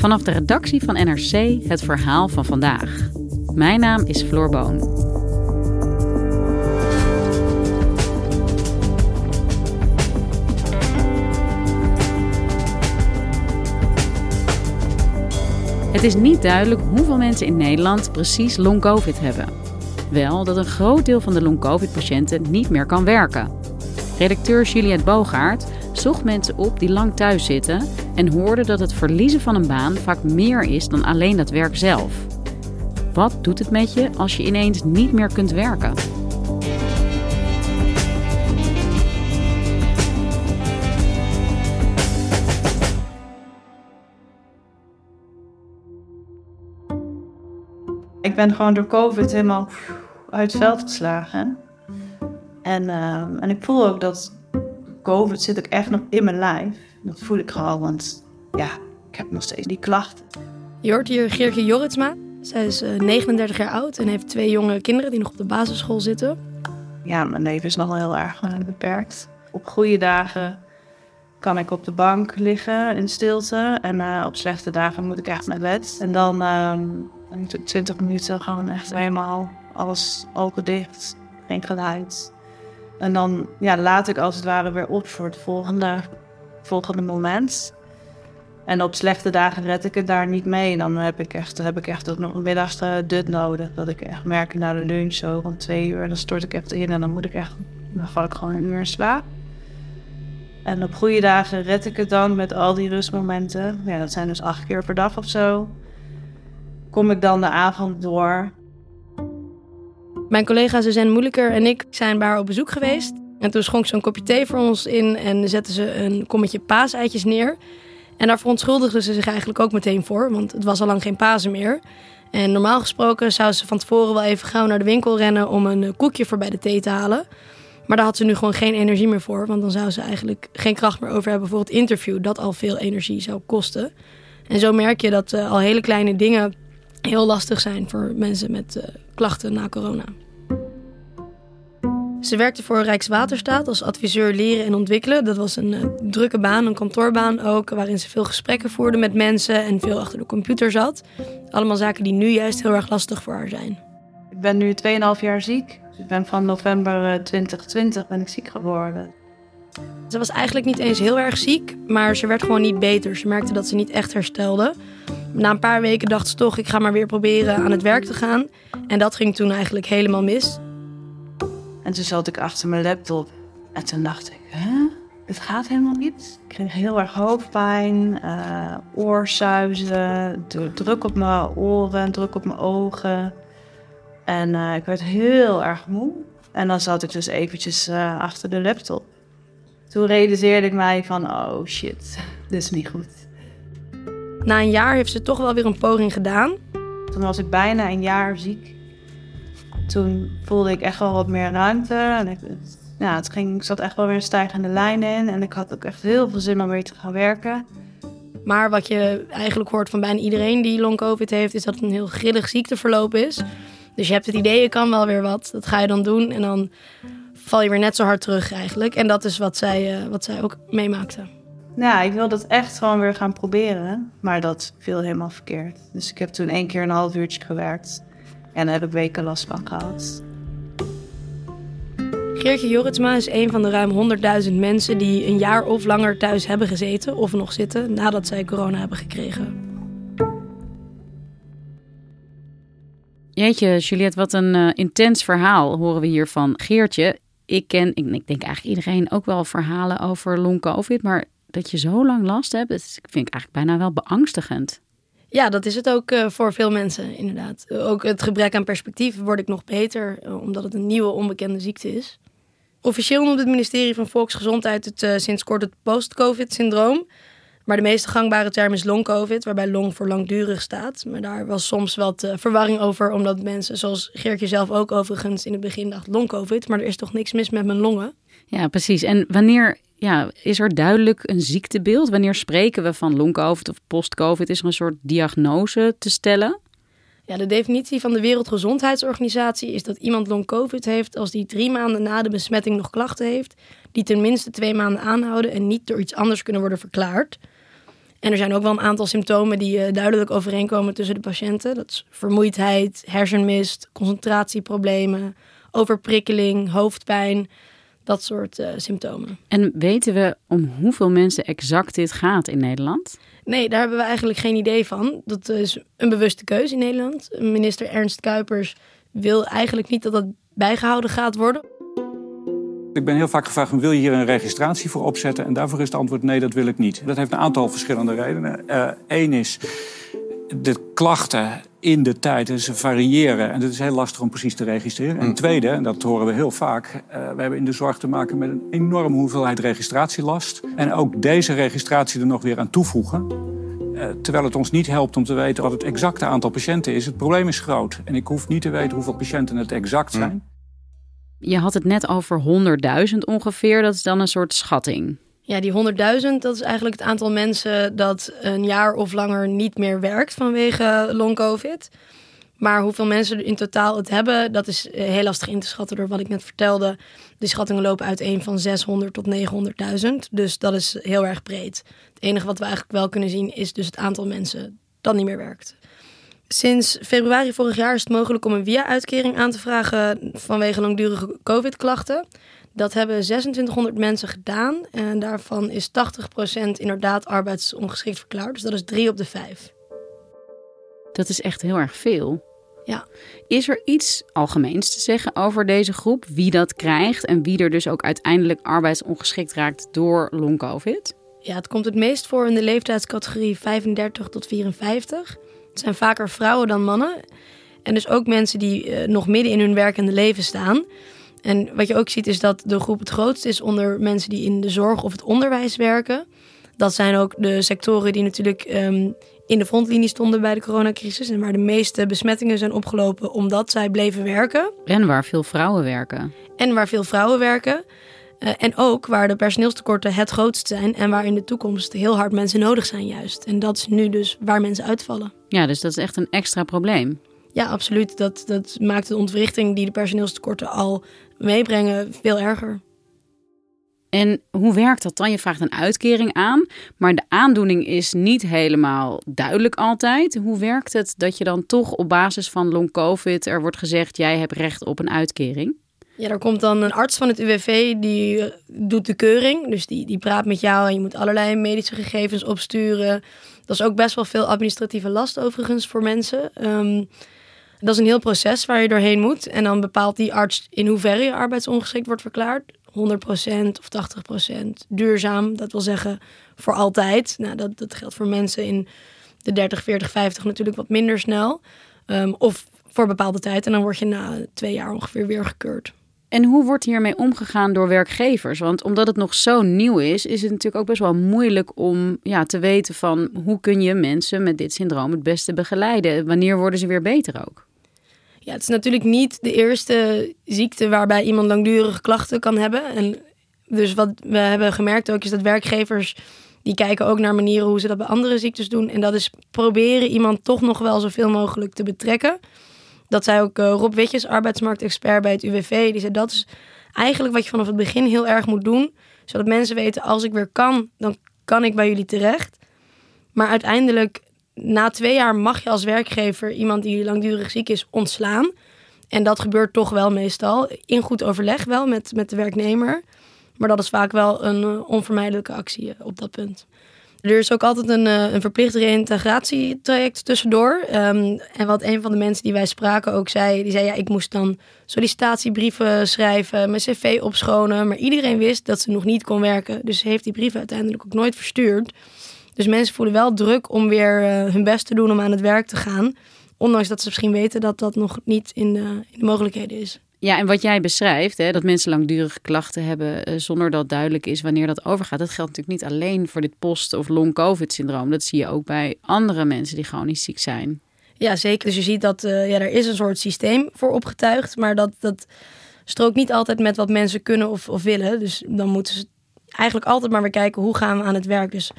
Vanaf de redactie van NRC het verhaal van vandaag. Mijn naam is Floor Boon. Het is niet duidelijk hoeveel mensen in Nederland precies long-covid hebben. Wel dat een groot deel van de long-covid-patiënten niet meer kan werken. Redacteur Juliette Bogaert zocht mensen op die lang thuis zitten en hoorde dat het verliezen van een baan vaak meer is dan alleen dat werk zelf. Wat doet het met je als je ineens niet meer kunt werken? Ik ben gewoon door COVID helemaal uit het veld geslagen. En, ehm, en ik voel ook dat COVID zit ook echt nog in mijn lijf. Dat voel ik gewoon, want ja, ik heb nog steeds die klachten. Je hoort hier Geertje Jorritsma. Zij is 39 jaar oud en heeft twee jonge kinderen die nog op de basisschool zitten. Ja, mijn leven is nog wel heel erg beperkt. Op goede dagen kan ik op de bank liggen in stilte. En uh, op slechte dagen moet ik echt naar bed. En dan uh, 20 minuten gewoon echt helemaal alles open dicht. Geen geluid. En dan ja, laat ik als het ware weer op voor het volgende, volgende moment. En op slechte dagen red ik het daar niet mee. Dan heb ik echt, heb ik echt ook nog een middagse dut nodig. Dat ik echt merk na de lunch zo van twee uur. Dan stort ik echt in en dan moet ik echt, dan val ik gewoon een uur in slaap. En op goede dagen red ik het dan met al die rustmomenten. Ja, dat zijn dus acht keer per dag of zo. Kom ik dan de avond door. Mijn collega Suzanne Moeilijker en ik zijn bij op bezoek geweest. En toen schonk ze een kopje thee voor ons in en zette ze een kommetje paaseitjes neer. En daar verontschuldigde ze zich eigenlijk ook meteen voor, want het was al lang geen Pasen meer. En normaal gesproken zou ze van tevoren wel even gauw naar de winkel rennen om een koekje voor bij de thee te halen. Maar daar had ze nu gewoon geen energie meer voor, want dan zou ze eigenlijk geen kracht meer over hebben voor het interview, dat al veel energie zou kosten. En zo merk je dat uh, al hele kleine dingen heel lastig zijn voor mensen met uh, klachten na corona. Ze werkte voor Rijkswaterstaat als adviseur leren en ontwikkelen. Dat was een uh, drukke baan, een kantoorbaan ook, waarin ze veel gesprekken voerde met mensen en veel achter de computer zat. Allemaal zaken die nu juist heel erg lastig voor haar zijn. Ik ben nu 2,5 jaar ziek. Dus ik ben van november 2020 ben ik ziek geworden. Ze was eigenlijk niet eens heel erg ziek, maar ze werd gewoon niet beter. Ze merkte dat ze niet echt herstelde. Na een paar weken dacht ze toch, ik ga maar weer proberen aan het werk te gaan. En dat ging toen eigenlijk helemaal mis. En toen zat ik achter mijn laptop. En toen dacht ik, hè? Het gaat helemaal niet. Ik kreeg heel erg hoofdpijn, uh, oorzuizen, druk op mijn oren, druk op mijn ogen. En uh, ik werd heel erg moe. En dan zat ik dus eventjes uh, achter de laptop. Toen realiseerde ik mij van, oh shit, dit is niet goed. Na een jaar heeft ze toch wel weer een poging gedaan. Toen was ik bijna een jaar ziek. Toen voelde ik echt wel wat meer ruimte. En ik, ja, het ging, ik zat echt wel weer een stijgende lijn in. En ik had ook echt heel veel zin om weer te gaan werken. Maar wat je eigenlijk hoort van bijna iedereen die long-covid heeft... is dat het een heel grillig ziekteverloop is. Dus je hebt het idee, je kan wel weer wat. Dat ga je dan doen en dan val je weer net zo hard terug eigenlijk. En dat is wat zij, uh, wat zij ook meemaakte. Ja, ik wilde het echt gewoon weer gaan proberen. Maar dat viel helemaal verkeerd. Dus ik heb toen één keer een half uurtje gewerkt. En daar heb ik weken last van gehad. Geertje Jorritsma is een van de ruim 100.000 mensen die een jaar of langer thuis hebben gezeten of nog zitten nadat zij corona hebben gekregen. Jeetje, Juliette, wat een uh, intens verhaal horen we hier van Geertje. Ik ken, ik, ik, denk eigenlijk iedereen ook wel verhalen over long covid, maar dat je zo lang last hebt, dat vind ik eigenlijk bijna wel beangstigend. Ja, dat is het ook uh, voor veel mensen, inderdaad. Ook het gebrek aan perspectief word ik nog beter, uh, omdat het een nieuwe onbekende ziekte is. Officieel noemt het ministerie van Volksgezondheid het uh, sinds kort het post-COVID-syndroom. Maar de meest gangbare term is long-COVID, waarbij long voor langdurig staat. Maar daar was soms wat verwarring over, omdat mensen, zoals Geertje zelf ook overigens in het begin dacht, long-COVID. Maar er is toch niks mis met mijn longen? Ja, precies. En wanneer ja, is er duidelijk een ziektebeeld? Wanneer spreken we van long-COVID of post-COVID? Is er een soort diagnose te stellen? Ja, de definitie van de Wereldgezondheidsorganisatie is dat iemand long-COVID heeft als die drie maanden na de besmetting nog klachten heeft, die tenminste twee maanden aanhouden en niet door iets anders kunnen worden verklaard. En er zijn ook wel een aantal symptomen die uh, duidelijk overeenkomen tussen de patiënten. Dat is vermoeidheid, hersenmist, concentratieproblemen, overprikkeling, hoofdpijn, dat soort uh, symptomen. En weten we om hoeveel mensen exact dit gaat in Nederland? Nee, daar hebben we eigenlijk geen idee van. Dat is een bewuste keuze in Nederland. Minister Ernst Kuipers wil eigenlijk niet dat dat bijgehouden gaat worden. Ik ben heel vaak gevraagd, wil je hier een registratie voor opzetten? En daarvoor is het antwoord nee, dat wil ik niet. Dat heeft een aantal verschillende redenen. Eén uh, is, de klachten in de tijd, ze variëren en het is heel lastig om precies te registreren. En tweede, en dat horen we heel vaak, uh, we hebben in de zorg te maken met een enorme hoeveelheid registratielast. En ook deze registratie er nog weer aan toevoegen. Uh, terwijl het ons niet helpt om te weten wat het exacte aantal patiënten is. Het probleem is groot en ik hoef niet te weten hoeveel patiënten het exact zijn. Je had het net over 100.000 ongeveer, dat is dan een soort schatting. Ja, die 100.000, dat is eigenlijk het aantal mensen dat een jaar of langer niet meer werkt vanwege long-covid. Maar hoeveel mensen in totaal het hebben, dat is heel lastig in te schatten door wat ik net vertelde. De schattingen lopen uiteen van 600 tot 900.000. Dus dat is heel erg breed. Het enige wat we eigenlijk wel kunnen zien is dus het aantal mensen dat niet meer werkt. Sinds februari vorig jaar is het mogelijk om een via-uitkering aan te vragen vanwege langdurige COVID-klachten. Dat hebben 2600 mensen gedaan en daarvan is 80% inderdaad arbeidsongeschikt verklaard. Dus dat is drie op de vijf. Dat is echt heel erg veel. Ja. Is er iets algemeens te zeggen over deze groep? Wie dat krijgt en wie er dus ook uiteindelijk arbeidsongeschikt raakt door long-covid? Ja, het komt het meest voor in de leeftijdscategorie 35 tot 54. Het zijn vaker vrouwen dan mannen. En dus ook mensen die uh, nog midden in hun werkende leven staan. En wat je ook ziet is dat de groep het grootst is onder mensen die in de zorg of het onderwijs werken. Dat zijn ook de sectoren die natuurlijk um, in de frontlinie stonden bij de coronacrisis. En waar de meeste besmettingen zijn opgelopen omdat zij bleven werken. En waar veel vrouwen werken. En waar veel vrouwen werken. Uh, en ook waar de personeelstekorten het grootst zijn en waar in de toekomst heel hard mensen nodig zijn juist. En dat is nu dus waar mensen uitvallen. Ja, dus dat is echt een extra probleem. Ja, absoluut. Dat, dat maakt de ontwrichting die de personeelstekorten al meebrengen veel erger. En hoe werkt dat dan? Je vraagt een uitkering aan, maar de aandoening is niet helemaal duidelijk altijd. Hoe werkt het dat je dan toch op basis van long covid er wordt gezegd jij hebt recht op een uitkering? Ja, er komt dan een arts van het UWV die doet de keuring. Dus die, die praat met jou en je moet allerlei medische gegevens opsturen. Dat is ook best wel veel administratieve last overigens voor mensen. Um, dat is een heel proces waar je doorheen moet. En dan bepaalt die arts in hoeverre je arbeidsongeschikt wordt verklaard. 100% of 80% duurzaam, dat wil zeggen voor altijd. Nou, dat, dat geldt voor mensen in de 30, 40, 50 natuurlijk wat minder snel. Um, of voor bepaalde tijd. En dan word je na twee jaar ongeveer weer gekeurd. En hoe wordt hiermee omgegaan door werkgevers? Want omdat het nog zo nieuw is, is het natuurlijk ook best wel moeilijk om ja, te weten van hoe kun je mensen met dit syndroom het beste begeleiden? Wanneer worden ze weer beter ook? Ja, het is natuurlijk niet de eerste ziekte waarbij iemand langdurige klachten kan hebben. En dus wat we hebben gemerkt ook is dat werkgevers die kijken ook naar manieren hoe ze dat bij andere ziektes doen. En dat is proberen iemand toch nog wel zoveel mogelijk te betrekken. Dat zei ook uh, Rob Witjes, arbeidsmarktexpert bij het UWV. Die zei dat is eigenlijk wat je vanaf het begin heel erg moet doen. Zodat mensen weten, als ik weer kan, dan kan ik bij jullie terecht. Maar uiteindelijk, na twee jaar mag je als werkgever iemand die langdurig ziek is ontslaan. En dat gebeurt toch wel meestal. In goed overleg wel met, met de werknemer. Maar dat is vaak wel een uh, onvermijdelijke actie uh, op dat punt. Er is ook altijd een, uh, een verplicht reïntegratietraject tussendoor. Um, en wat een van de mensen die wij spraken ook zei, die zei ja, ik moest dan sollicitatiebrieven schrijven, mijn cv opschonen. Maar iedereen wist dat ze nog niet kon werken. Dus ze heeft die brieven uiteindelijk ook nooit verstuurd. Dus mensen voelen wel druk om weer uh, hun best te doen om aan het werk te gaan. Ondanks dat ze misschien weten dat dat nog niet in de, in de mogelijkheden is. Ja, en wat jij beschrijft, hè, dat mensen langdurige klachten hebben uh, zonder dat duidelijk is wanneer dat overgaat. Dat geldt natuurlijk niet alleen voor dit post- of long-covid-syndroom. Dat zie je ook bij andere mensen die chronisch ziek zijn. Ja, zeker. Dus je ziet dat uh, ja, er is een soort systeem voor opgetuigd, maar dat, dat strookt niet altijd met wat mensen kunnen of, of willen. Dus dan moeten ze eigenlijk altijd maar weer kijken hoe gaan we aan het werk. Dus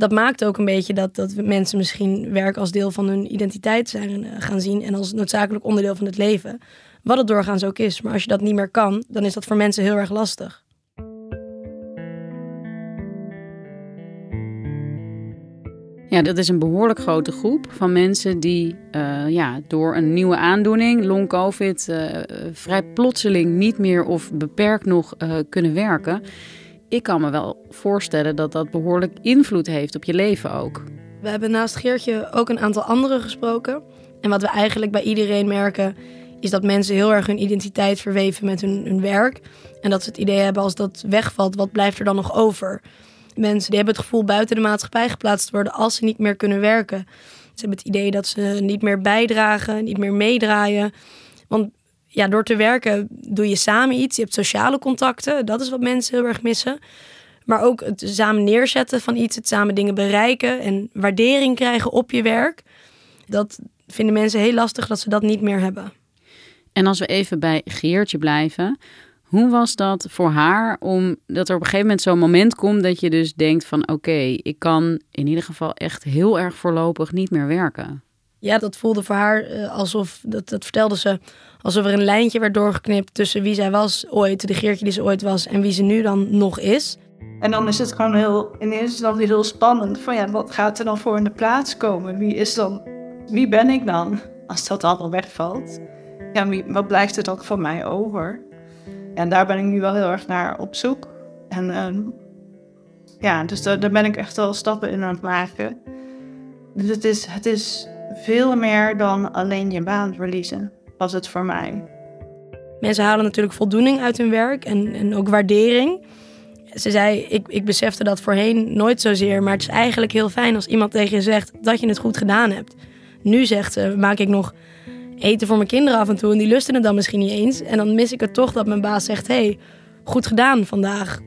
dat maakt ook een beetje dat, dat mensen misschien werk als deel van hun identiteit zijn uh, gaan zien en als noodzakelijk onderdeel van het leven. Wat het doorgaans ook is. Maar als je dat niet meer kan, dan is dat voor mensen heel erg lastig. Ja, dat is een behoorlijk grote groep van mensen die uh, ja, door een nieuwe aandoening, long COVID, uh, vrij plotseling niet meer of beperkt nog kunnen werken. Ik kan me wel voorstellen dat dat behoorlijk invloed heeft op je leven ook. We hebben naast Geertje ook een aantal anderen gesproken. En wat we eigenlijk bij iedereen merken, is dat mensen heel erg hun identiteit verweven met hun, hun werk. En dat ze het idee hebben als dat wegvalt, wat blijft er dan nog over? Mensen die hebben het gevoel buiten de maatschappij geplaatst te worden als ze niet meer kunnen werken. Ze hebben het idee dat ze niet meer bijdragen, niet meer meedraaien. Want ja, door te werken doe je samen iets. Je hebt sociale contacten. Dat is wat mensen heel erg missen. Maar ook het samen neerzetten van iets, het samen dingen bereiken en waardering krijgen op je werk. Dat vinden mensen heel lastig dat ze dat niet meer hebben. En als we even bij Geertje blijven, hoe was dat voor haar om dat er op een gegeven moment zo'n moment komt dat je dus denkt van oké, ik kan in ieder geval echt heel erg voorlopig niet meer werken? Ja, dat voelde voor haar uh, alsof, dat, dat vertelde ze, alsof er een lijntje werd doorgeknipt tussen wie zij was ooit, de Geertje die ze ooit was, en wie ze nu dan nog is. En dan is het gewoon heel, in eerste instantie heel spannend. Van ja, wat gaat er dan voor in de plaats komen? Wie is dan, wie ben ik dan? Als dat allemaal wegvalt ja, wat blijft er dan van mij over? En daar ben ik nu wel heel erg naar op zoek. En uh, ja, dus daar, daar ben ik echt wel stappen in aan het maken. Dus het is, het is veel meer dan alleen je baan verliezen, was het voor mij. Mensen halen natuurlijk voldoening uit hun werk en, en ook waardering. Ze zei, ik, ik besefte dat voorheen nooit zozeer, maar het is eigenlijk heel fijn als iemand tegen je zegt dat je het goed gedaan hebt. Nu zegt ze, maak ik nog eten voor mijn kinderen af en toe. En die lusten het dan misschien niet eens. En dan mis ik het toch dat mijn baas zegt: hey, goed gedaan vandaag.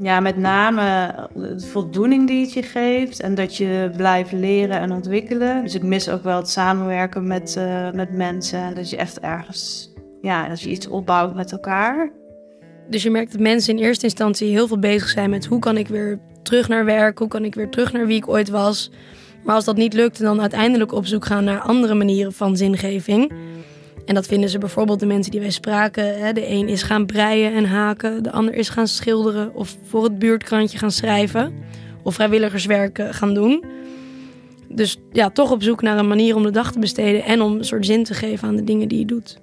Ja, met name de voldoening die het je geeft en dat je blijft leren en ontwikkelen. Dus ik mis ook wel het samenwerken met, uh, met mensen. Dat je echt ergens, ja, dat je iets opbouwt met elkaar. Dus je merkt dat mensen in eerste instantie heel veel bezig zijn met hoe kan ik weer terug naar werk, hoe kan ik weer terug naar wie ik ooit was. Maar als dat niet lukt, dan uiteindelijk op zoek gaan naar andere manieren van zingeving. En dat vinden ze bijvoorbeeld de mensen die wij spraken. De een is gaan breien en haken, de ander is gaan schilderen of voor het buurtkrantje gaan schrijven of vrijwilligerswerk gaan doen. Dus ja, toch op zoek naar een manier om de dag te besteden en om een soort zin te geven aan de dingen die je doet.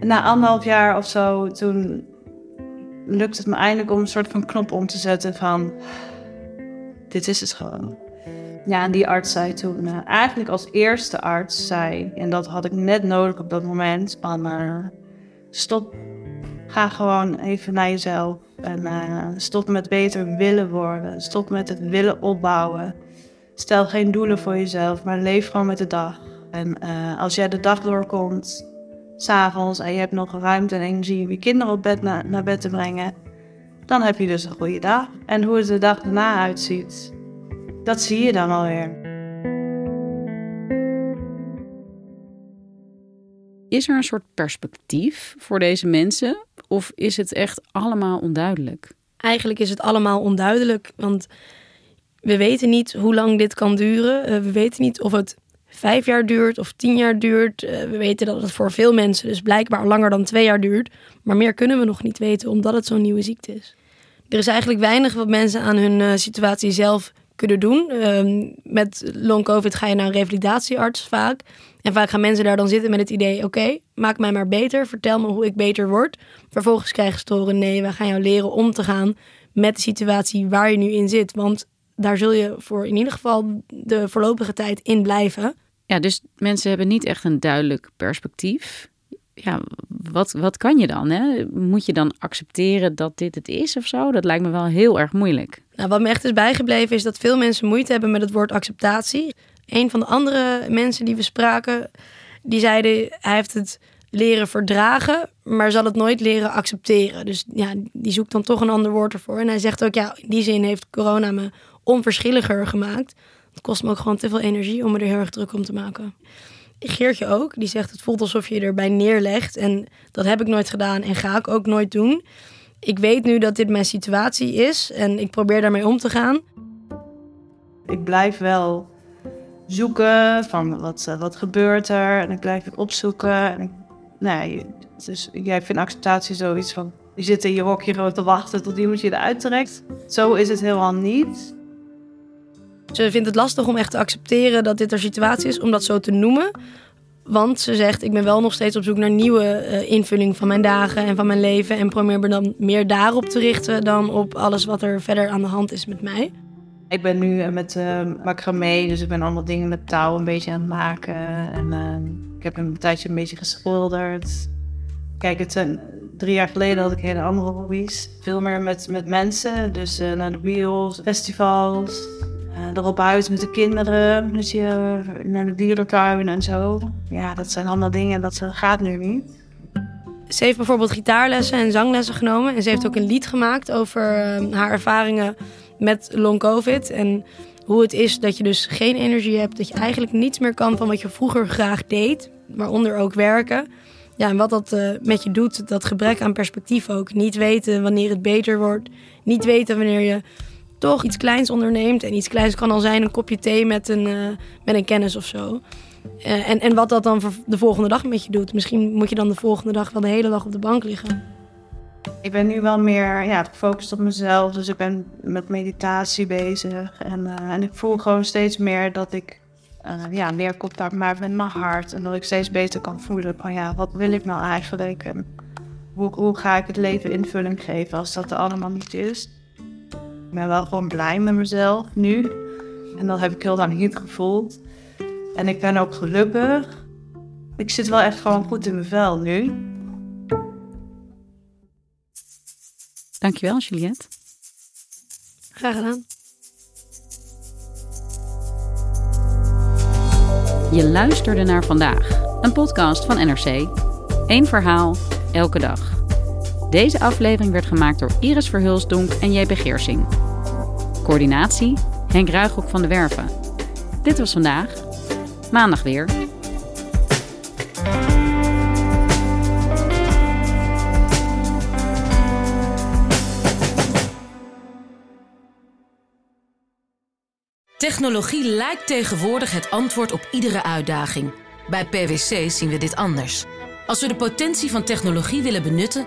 Na anderhalf jaar of zo, toen lukt het me eindelijk om een soort van knop om te zetten van dit is het gewoon. Ja, en die arts zei toen, uh, eigenlijk als eerste arts zei, en dat had ik net nodig op dat moment, maar stop, ga gewoon even naar jezelf en uh, stop met beter willen worden, stop met het willen opbouwen. Stel geen doelen voor jezelf, maar leef gewoon met de dag. En als jij de dag doorkomt, s'avonds, en je hebt nog ruimte en energie om je kinderen op bed na naar bed te brengen, dan heb je dus een goede dag. En hoe het de dag daarna uitziet, dat zie je dan alweer. Is er een soort perspectief voor deze mensen? Of is het echt allemaal onduidelijk? Eigenlijk is het allemaal onduidelijk, want we weten niet hoe lang dit kan duren. Eh, we weten niet of het vijf jaar duurt of tien jaar duurt. Eh, we weten dat het voor veel mensen dus blijkbaar langer dan twee jaar duurt. Maar meer kunnen we nog niet weten, omdat het zo'n nieuwe ziekte is. Er is eigenlijk weinig wat mensen aan hun uh, situatie zelf kunnen doen. Um, met long covid ga je naar een revalidatiearts vaak. En vaak gaan mensen daar dan zitten met het idee: oké, maak mij maar beter, vertel me hoe ik beter word. Vervolgens krijgen ze te horen: nee, we gaan jou leren om te gaan met de situatie waar je nu in zit. Want daar zul je voor in ieder geval de voorlopige tijd in blijven. Ja, dus mensen hebben niet echt een duidelijk perspectief. Ja, wat, wat kan je dan? Hè? Moet je dan accepteren dat dit het is of zo? Dat lijkt me wel heel erg moeilijk. Nou, wat me echt is bijgebleven is dat veel mensen moeite hebben met het woord acceptatie. Een van de andere mensen die we spraken, die zeiden hij heeft het leren verdragen, maar zal het nooit leren accepteren. Dus ja, die zoekt dan toch een ander woord ervoor. En hij zegt ook, ja, in die zin heeft corona me onverschilliger gemaakt. Het kost me ook gewoon te veel energie om me er heel erg druk om te maken. Geertje ook, die zegt het voelt alsof je erbij neerlegt. En dat heb ik nooit gedaan en ga ik ook nooit doen. Ik weet nu dat dit mijn situatie is en ik probeer daarmee om te gaan. Ik blijf wel zoeken van wat, wat gebeurt er en ik blijf het opzoeken. En nee, dus jij vindt acceptatie zoiets van je zit in je hokje te wachten tot iemand je eruit trekt. Zo is het helemaal niet. Ze vindt het lastig om echt te accepteren dat dit haar situatie is, om dat zo te noemen. Want ze zegt, ik ben wel nog steeds op zoek naar nieuwe uh, invulling van mijn dagen en van mijn leven. En probeer me dan meer daarop te richten dan op alles wat er verder aan de hand is met mij. Ik ben nu eh, met uh, macramé, dus ik ben allemaal dingen met touw een beetje aan het maken. En ik heb een tijdje een beetje geschilderd. Kijk, het zijn, drie jaar geleden had ik hele andere hobby's. Veel meer met, met mensen, dus naar de bios, festivals. Uh, erop uit met de kinderen, dus je naar de dierentuin en zo. Ja, dat zijn allemaal dingen, dat gaat nu niet. Ze heeft bijvoorbeeld gitaarlessen en zanglessen genomen. En ze heeft ook een lied gemaakt over uh, haar ervaringen met long covid. En hoe het is dat je dus geen energie hebt. Dat je eigenlijk niets meer kan van wat je vroeger graag deed. Waaronder ook werken. Ja, en wat dat uh, met je doet, dat gebrek aan perspectief ook. Niet weten wanneer het beter wordt. Niet weten wanneer je toch iets kleins onderneemt. En iets kleins kan al zijn een kopje thee met een, uh, met een kennis of zo. Uh, en, en wat dat dan de volgende dag met je doet. Misschien moet je dan de volgende dag wel de hele dag op de bank liggen. Ik ben nu wel meer ja, gefocust op mezelf. Dus ik ben met meditatie bezig. En, uh, en ik voel gewoon steeds meer dat ik ja, meer contact maak met mijn hart. En dat ik steeds beter kan voelen van ja, wat wil ik nou eigenlijk? En hoe, hoe ga ik het leven invulling geven als dat er allemaal niet is? Ik ben wel gewoon blij met mezelf nu. En dat heb ik heel lang niet gevoeld. En ik ben ook gelukkig. Ik zit wel echt gewoon goed in mijn vel nu. Dankjewel, Juliette. Graag gedaan. Je luisterde naar vandaag, een podcast van NRC. Eén verhaal, elke dag. Deze aflevering werd gemaakt door Iris Verhulsdonk en JP Geersing. Coördinatie Henk Ruigrok van de Werven. Dit was vandaag. Maandag weer. Technologie lijkt tegenwoordig het antwoord op iedere uitdaging. Bij PwC zien we dit anders. Als we de potentie van technologie willen benutten,